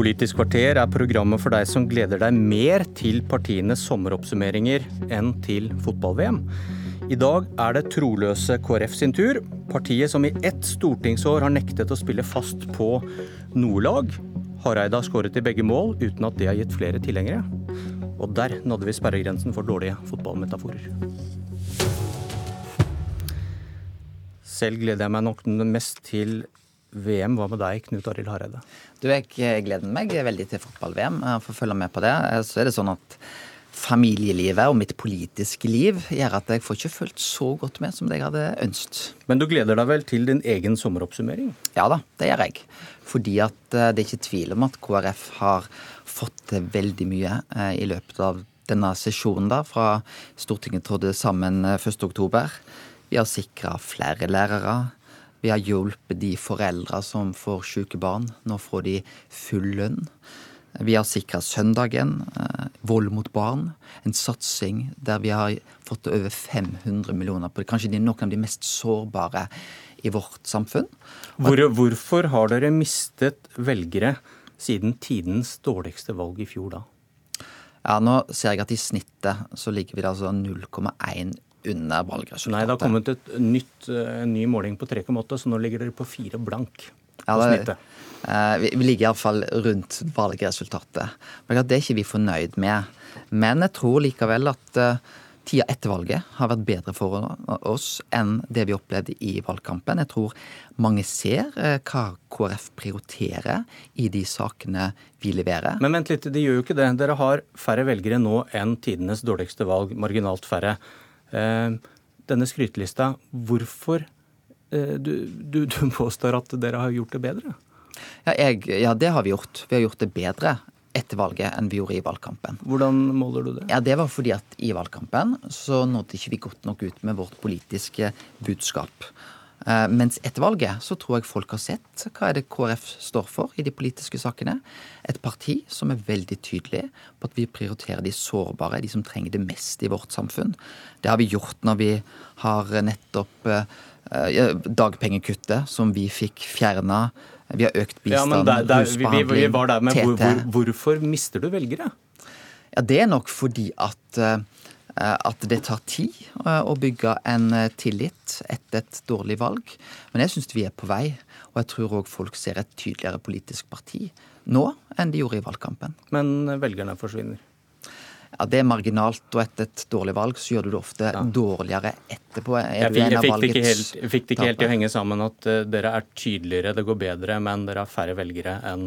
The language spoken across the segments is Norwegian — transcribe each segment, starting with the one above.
Politisk kvarter er programmet for deg som gleder deg mer til partienes sommeroppsummeringer enn til fotball-VM. I dag er det troløse KrF sin tur. Partiet som i ett stortingsår har nektet å spille fast på noe lag. Hareide har skåret i begge mål, uten at det har gitt flere tilhengere. Og der nådde vi sperregrensen for dårlige fotballmetaforer. Selv gleder jeg meg nok mest til VM. Hva med deg, Knut Arild Hareide? Du, Jeg gleder meg veldig til fotball-VM. For å følge med på det. Så er det sånn at familielivet og mitt politiske liv gjør at jeg får ikke fulgt så godt med som det jeg hadde ønsket. Men du gleder deg vel til din egen sommeroppsummering? Ja da, det gjør jeg. Fordi at eh, det er ikke tvil om at KrF har fått til veldig mye eh, i løpet av denne sesjonen da, fra Stortinget trådte sammen 1.10. Eh, Vi har sikra flere lærere. Vi har hjulpet de foreldra som får syke barn. Nå får de full lønn. Vi har sikra søndagen, eh, vold mot barn. En satsing der vi har fått over 500 millioner på det. Kanskje de er noen av de mest sårbare i vårt samfunn. Hvor, hvorfor har dere mistet velgere siden tidens dårligste valg i fjor da? Ja, Nå ser jeg at i snittet så ligger vi da altså 0,1 under valgresultatet. Nei, det har kommet et nytt, eh, en ny måling på 3,8, så nå ligger dere på fire blank. Ja, det, eh, vi, vi ligger iallfall rundt valgresultatet. Men Det er ikke vi fornøyd med. Men jeg tror likevel at uh, tida etter valget har vært bedre for oss enn det vi opplevde i valgkampen. Jeg tror mange ser hva KrF prioriterer i de sakene vi leverer. Men vent litt, de gjør jo ikke det. Dere har færre velgere nå enn tidenes dårligste valg, marginalt færre. Eh, denne skrytelista, hvorfor eh, du, du, du, påstår at dere har gjort det bedre? Ja, jeg, ja, det har vi gjort. Vi har gjort det bedre etter valget enn vi gjorde i valgkampen. Hvordan måler du det? Ja, Det var fordi at i valgkampen så nådde ikke vi godt nok ut med vårt politiske budskap. Eh, mens etter valget så tror jeg folk har sett hva er det KrF står for i de politiske sakene. Et parti som er veldig tydelig på at vi prioriterer de sårbare, de som trenger det mest i vårt samfunn. Det har vi gjort når vi har nettopp uh, dagpengekuttet som vi fikk fjerna. Vi har økt bistand, ja, der, husbehandling, vi, vi, var der med hvor, hvor, Hvorfor mister du velgere? Ja, Det er nok fordi at Eh, at det tar tid eh, å bygge en eh, tillit etter et dårlig valg. Men jeg syns vi er på vei, og jeg tror òg folk ser et tydeligere politisk parti nå enn de gjorde i valgkampen. Men velgerne forsvinner? Ja, Det er marginalt, og etter et dårlig valg så gjør du det ofte ja. dårligere etterpå. Jeg fikk, jeg, fikk det ikke helt, fikk det ikke helt til å henge sammen at uh, dere er tydeligere, det går bedre, men dere har færre velgere enn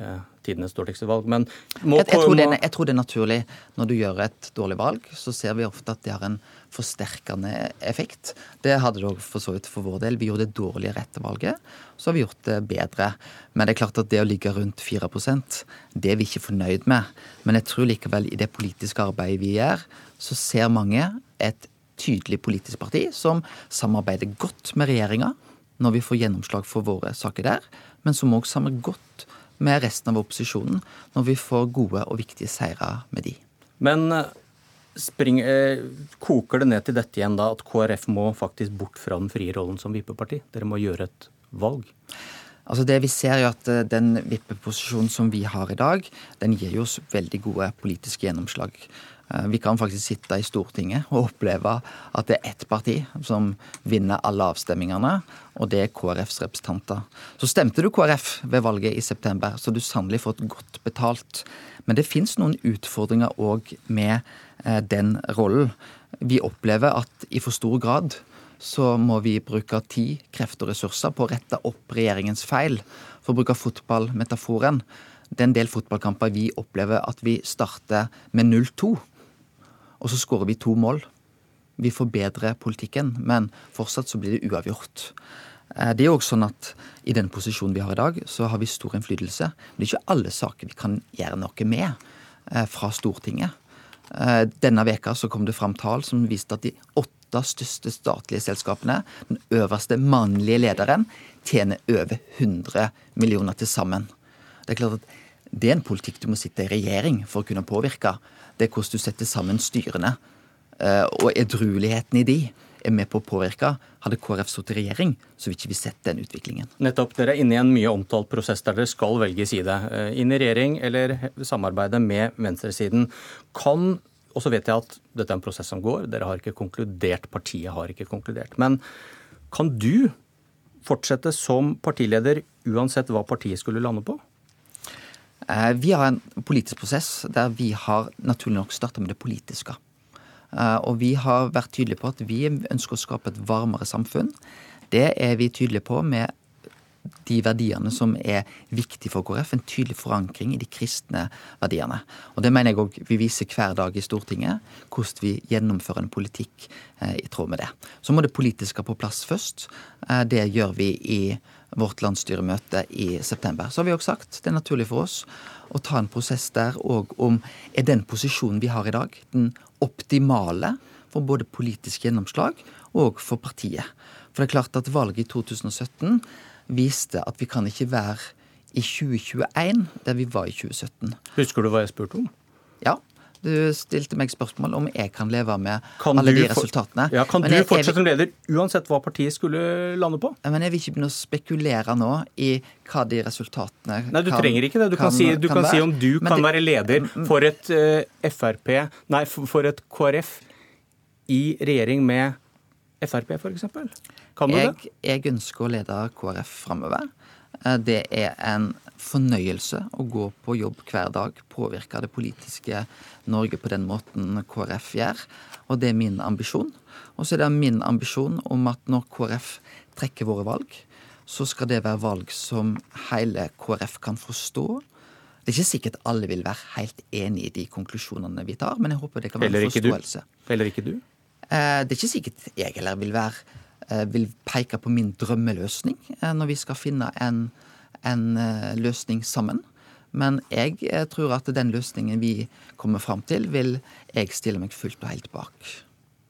uh, tidenes dårligste valg. Men må, jeg, jeg, tror det, jeg, tror det er, naturlig. Når du gjør et dårlig valg, så ser vi ofte at det har en forsterkende effekt. Det hadde det òg for så vidt for vår del. Vi gjorde det dårligere etter valget, så har vi gjort det bedre. Men det er klart at det å ligge rundt 4% det er vi ikke fornøyd med. Men jeg tror likevel i det politiske arbeidet vi gjør, så ser mange et tydelig politisk parti som samarbeider godt med regjeringa når vi får gjennomslag for våre saker der, men som òg samarbeider godt med resten av opposisjonen når vi får gode og viktige seire med de. Men eh, spring, eh, koker det ned til dette igjen da, at KrF må faktisk bort fra den frie rollen som vippeparti? Dere må gjøre et valg? Altså det Vi ser jo at eh, den vippeposisjonen som vi har i dag, den gir oss veldig gode politiske gjennomslag. Eh, vi kan faktisk sitte i Stortinget og oppleve at det er ett parti som vinner alle avstemmingene, og det er KrFs representanter. Så stemte du KrF ved valget i september, så du sannelig fått godt betalt. Men det fins noen utfordringer òg med eh, den rollen. Vi opplever at i for stor grad så må vi bruke tid, krefter og ressurser på å rette opp regjeringens feil. For å bruke fotballmetaforen. Det er en del fotballkamper vi opplever at vi starter med 0-2 og så skårer vi to mål. Vi forbedrer politikken, men fortsatt så blir det uavgjort. Eh, det er også sånn at I den posisjonen vi har i dag, så har vi stor innflytelse. Men det er ikke alle saker vi kan gjøre noe med eh, fra Stortinget. Eh, denne veka så kom det fram tall som viste at de åtte største statlige selskapene, den øverste mannlige lederen, tjener over 100 millioner til sammen. Det er klart at det er en politikk du må sitte i regjering for å kunne påvirke det er hvordan du setter sammen styrene. Eh, og edrueligheten i de er med på å påvirke. Hadde KrF sittet i regjering, så ville ikke vi sett den utviklingen. Nettopp. Dere er inne i en mye omtalt prosess der dere skal velge side. Eh, inn i regjering eller samarbeide med venstresiden. Kan og så vet jeg at dette er en prosess som går. Dere har ikke konkludert. Partiet har ikke konkludert. Men kan du fortsette som partileder uansett hva partiet skulle lande på? Eh, vi har en politisk prosess der vi har naturlig nok starta med det politiske. Eh, og vi har vært tydelige på at vi ønsker å skape et varmere samfunn. Det er vi tydelige på med de verdiene som er viktige for KrF. En tydelig forankring i de kristne verdiene. Og Det mener jeg òg vi viser hver dag i Stortinget, hvordan vi gjennomfører en politikk eh, i tråd med det. Så må det politiske på plass først. Det gjør vi i vårt landsstyremøte i september. Så har vi òg sagt det er naturlig for oss å ta en prosess der òg om er den posisjonen vi har i dag, den optimale for både politisk gjennomslag og for partiet. For det er klart at valget i 2017 viste at vi kan ikke være i 2021 der vi var i 2017. Husker du hva jeg spurte om? Ja, du stilte meg spørsmål om jeg kan leve med kan alle de resultatene. Ja, Kan men du fortsette som leder uansett hva partiet skulle lande på? Men Jeg vil ikke begynne å spekulere nå i hva de resultatene Nei, du kan, trenger ikke det. Du kan, kan si, du kan kan si om du kan det, være leder for et uh, Frp, nei, for et KrF i regjering med Frp, f.eks. Kan du jeg, det? Jeg ønsker å lede KrF framover. Eh, det er en fornøyelse å gå på jobb hver dag, påvirke det politiske Norge på den måten KrF gjør. Og det er min ambisjon. Og så er det min ambisjon om at når KrF trekker våre valg, så skal det være valg som hele KrF kan forstå. Det er ikke sikkert alle vil være helt enig i de konklusjonene vi tar, men jeg håper det kan være en forståelse. Eller ikke du? Eh, det er ikke sikkert jeg heller vil være Eh, vil peke på min drømmeløsning eh, når vi skal finne en, en løsning sammen. Men jeg tror at den løsningen vi kommer fram til, vil jeg stille meg fullt og helt bak.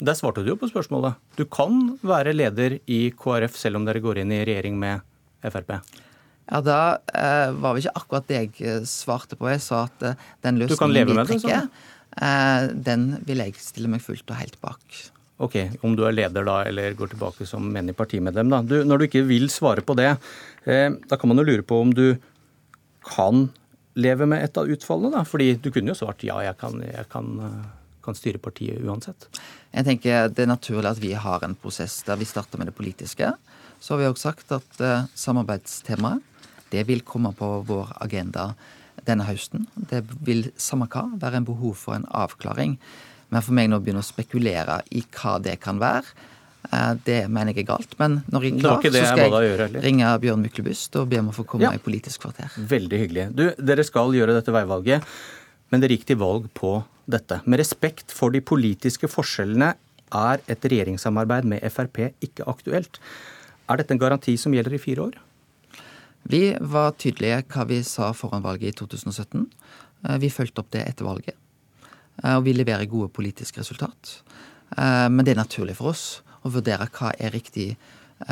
Der svarte du jo på spørsmålet. Du kan være leder i KrF selv om dere går inn i regjering med Frp? Ja, Da eh, var det ikke akkurat det jeg svarte på. Jeg sa at den løsningen vi trekker, den vil jeg stille meg fullt og helt bak. Ok, Om du er leder da, eller går tilbake som menig partimedlem. da. Du, når du ikke vil svare på det, eh, da kan man jo lure på om du kan leve med et av utfallene. da, Fordi du kunne jo svart ja, jeg kan, jeg kan, eh, kan styre partiet uansett. Jeg tenker Det er naturlig at vi har en prosess der vi starter med det politiske. Så har vi også sagt at eh, samarbeidstemaet det vil komme på vår agenda denne høsten. Det vil samme hva være en behov for en avklaring. Men for meg nå å begynne å spekulere i hva det kan være, eh, det mener jeg er galt. Men når jeg er klar, så skal jeg gjøre, ringe Bjørn Myklebust og be om å få komme ja. i Politisk kvarter. Veldig hyggelig. Du, dere skal gjøre dette veivalget, men dere gikk til valg på dette. Med respekt for de politiske forskjellene er et regjeringssamarbeid med Frp ikke aktuelt. Er dette en garanti som gjelder i fire år? Vi var tydelige hva vi sa foran valget i 2017. Eh, vi fulgte opp det etter valget. Eh, og vi leverer gode politiske resultat. Eh, men det er naturlig for oss å vurdere hva er riktig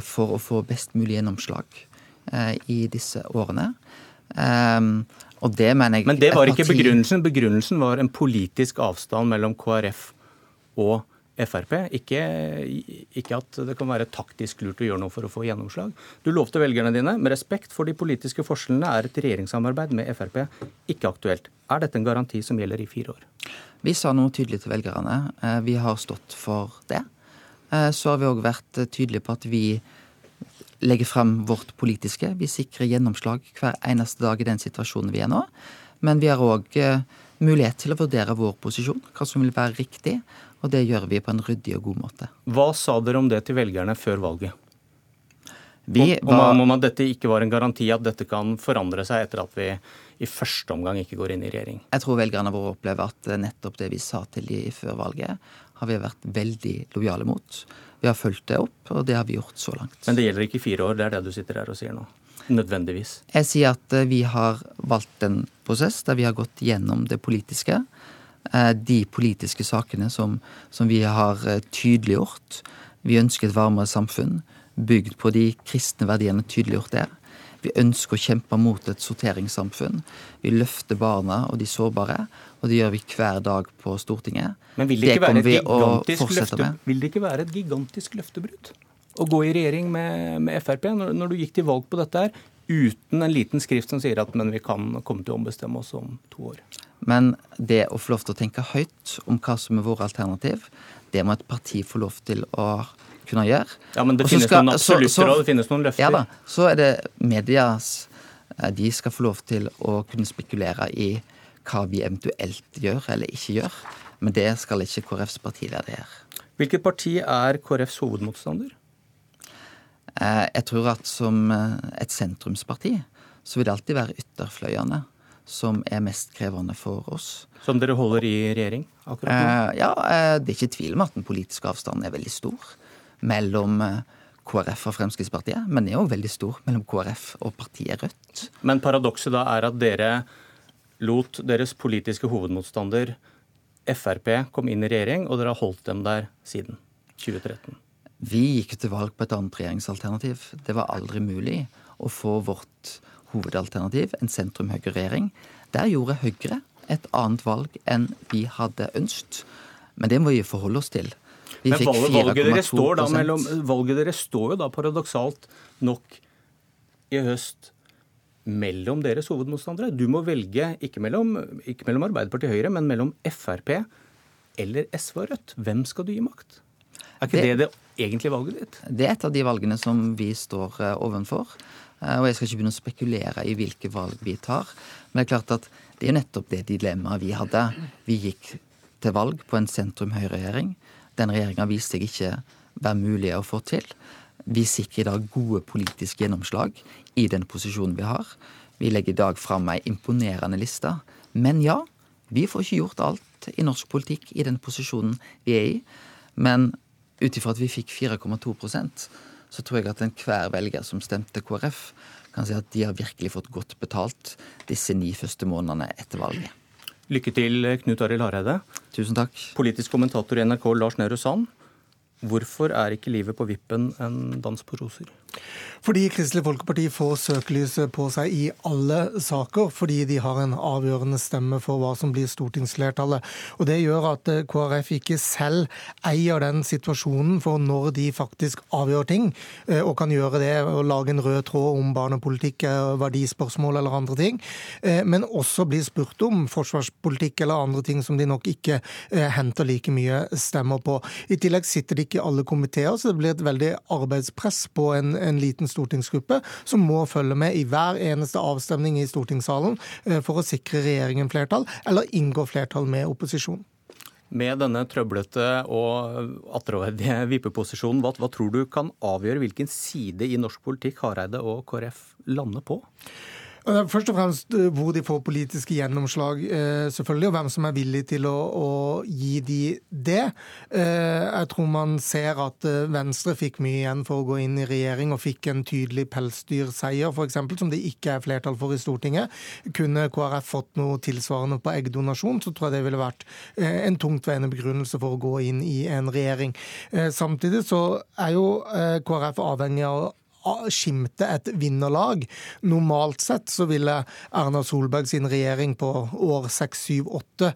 for å få best mulig gjennomslag i disse årene. Og det mener jeg Men det var ikke begrunnelsen. Begrunnelsen var en politisk avstand mellom KrF og Frp. Ikke, ikke, at det kan være taktisk lurt å gjøre noe for å få gjennomslag. Du lovte velgerne dine med respekt for de politiske forskjellene er et regjeringssamarbeid med Frp ikke aktuelt. Er dette en garanti som gjelder i fire år? Vi sa noe tydelig til velgerne. Eh, vi har stått for det. Eh, så har vi òg vært tydelige på at vi legger frem vårt politiske. Vi sikrer gjennomslag hver eneste dag i den situasjonen vi er nå. Men vi har òg eh, mulighet til å vurdere vår posisjon, hva som vil være riktig. Og det gjør vi på en ryddig og god måte. Hva sa dere om det til velgerne før valget? Vi var... Om, om at dette ikke var en garanti at dette kan forandre seg etter at vi i første omgang ikke går inn i regjering? Jeg tror velgerne våre opplever at nettopp det vi sa til de før valget, har vi vært veldig lojale mot. Vi har fulgt det opp, og det har vi gjort så langt. Men det gjelder ikke fire år, det er det du sitter her og sier nå? Nødvendigvis? Jeg sier at eh, vi har valgt en prosess der vi har gått gjennom det politiske. Eh, de politiske sakene som, som vi har eh, tydeliggjort. Vi ønsker et varmere samfunn bygd på de kristne verdiene tydeliggjort der. Vi ønsker å kjempe mot et sorteringssamfunn. Vi løfter barna og de sårbare, og det gjør vi hver dag på Stortinget. Men vil det ikke, det være, et gigantisk løfte, vil det ikke være et gigantisk løftebrudd å gå i regjering med, med Frp, når, når, du gikk til valg på dette her, uten en liten skrift som sier at men vi kan komme til å ombestemme oss om to år? Men det å få lov til å tenke høyt om hva som er våre alternativ, det må et parti få lov til å kunne gjøre. Ja, Men det finnes skal, noen absolutter og det finnes noen løfter. Ja da, Så er det medias eh, De skal få lov til å kunne spekulere i hva vi eventuelt gjør eller ikke gjør. Men det skal ikke KrFs partileder gjøre. Hvilket parti er KrFs hovedmotstander? Eh, jeg tror at som eh, et sentrumsparti så vil det alltid være ytterfløyene som er mest krevende for oss. Som dere holder i regjering akkurat nå? Eh, ja, det er ikke tvil om at den politiske avstanden er veldig stor mellom KrF og Fremskrittspartiet, men den er jo veldig stor mellom KrF og partiet Rødt. Men paradokset da er at dere lot deres politiske hovedmotstander Frp komme inn i regjering, og dere har holdt dem der siden 2013? Vi gikk til valg på et annet regjeringsalternativ. Det var aldri mulig å få vårt hovedalternativ, en sentrum-høyre-regjering. Der gjorde Høyre et annet valg enn vi hadde ønsket. Men det må vi forholde oss til. Vi Men valget dere står da mellom, valget dere står jo da paradoksalt nok i høst mellom deres hovedmotstandere. Du må velge ikke mellom, ikke mellom Arbeiderpartiet og Høyre, men mellom Frp eller SV og Rødt. Hvem skal du gi makt? Er ikke det det, det egentlige valget ditt? Det er et av de valgene som vi står overfor. ovenfor. Eh, og jeg skal ikke begynne å spekulere i hvilke valg vi tar. Men det er klart at det er nettopp det dilemmaet vi hadde. Vi gikk til valg på en sentrum-høyre-regjering. Den regjeringa viste seg ikke være mulig å få til. Vi sikrer i dag gode politiske gjennomslag i den posisjonen vi har. Vi legger i dag fram ei imponerende liste. Men ja, vi får ikke gjort alt i norsk politikk i den posisjonen vi er i. Men ut ifra at vi fikk 4,2% så tror jeg at enhver velger som stemte KrF, kan si at de har virkelig fått godt betalt disse ni første månedene etter valget. Lykke til, Knut Arild Hareide. Tusen takk. Politisk kommentator i NRK, Lars Nehru Sand. Hvorfor er ikke livet på vippen en dans på roser? Fordi Kristelig Folkeparti får søkelyset på seg i alle saker, fordi de har en avgjørende stemme for hva som blir stortingsflertallet. Og Det gjør at eh, KrF ikke selv eier den situasjonen for når de faktisk avgjør ting, eh, og kan gjøre det og lage en rød tråd om barnepolitikk, eh, verdispørsmål eller andre ting, men også blir spurt om forsvarspolitikk eller andre ting som de nok ikke henter like mye stemmer på. I tillegg sitter de ikke i alle komiteer, så det blir et veldig arbeidspress på en, en liten stortingsgruppe som må følge med i hver eneste avstemning i stortingssalen eh, for å sikre regjeringen flertall, eller inngå flertall med opposisjonen. Med denne trøblete og attråverdige vippeposisjonen, hva, hva tror du kan avgjøre hvilken side i norsk politikk Hareide og KrF lander på? Først og fremst eh, hvor de får politiske gjennomslag, eh, selvfølgelig, og hvem som er villig til å, å gi de det. Eh, jeg tror man ser at Venstre fikk mye igjen for å gå inn i regjering og fikk en tydelig pelsdyrseier, f.eks., som det ikke er flertall for i Stortinget. Kunne KrF fått noe tilsvarende på eggdonasjon, så tror jeg det ville vært en tungtveiende begrunnelse for å gå inn i en regjering. Samtidig så er jo KrF avhengig av skimte et vinnerlag. Normalt sett så ville Erna Solberg sin regjering på år 6, 7, 8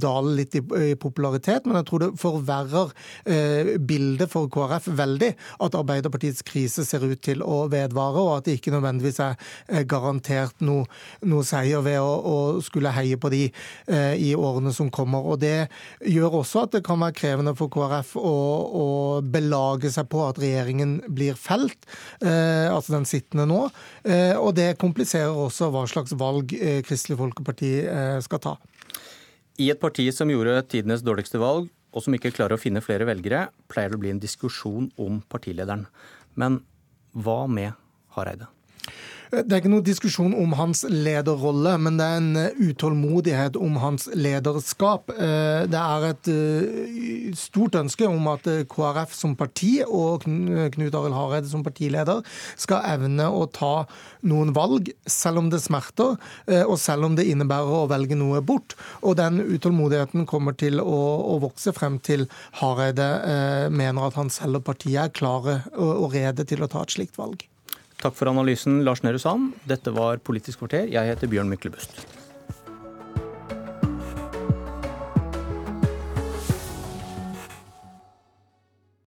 dale litt i, popularitet, men jeg tror det forverrer eh, bildet for KrF veldig at Arbeiderpartiets krise ser ut til å vedvare, og at det ikke nødvendigvis er garantert noe, noe seier ved å, å, skulle heie på de eh, i årene som kommer. Og Det gjør også at det kan være krevende for KrF å, å belage seg på at regjeringen blir felt. Eh, altså den sittende nå. Eh, og det kompliserer også hva slags valg eh, Kristelig Folkeparti skal ta. I et parti som gjorde tidenes dårligste valg, og som ikke klarer å finne flere velgere, pleier det å bli en diskusjon om partilederen. Men hva med Hareide? Det er ikke noe diskusjon om hans lederrolle, men det er en eh, utålmodighet om hans lederskap. Eh, det er et eh, stort ønske om at KrF som parti og Knut Arild Hareide som partileder skal evne å ta noen valg, selv om det smerter, og selv om det innebærer å velge noe bort. Og den utålmodigheten kommer til å, å vokse frem til Hareide mener at han selv og partiet er klare og rede til å ta et slikt valg. Takk for analysen, Lars Nehru Sand. Dette var Politisk kvarter. Jeg heter Bjørn Myklebust.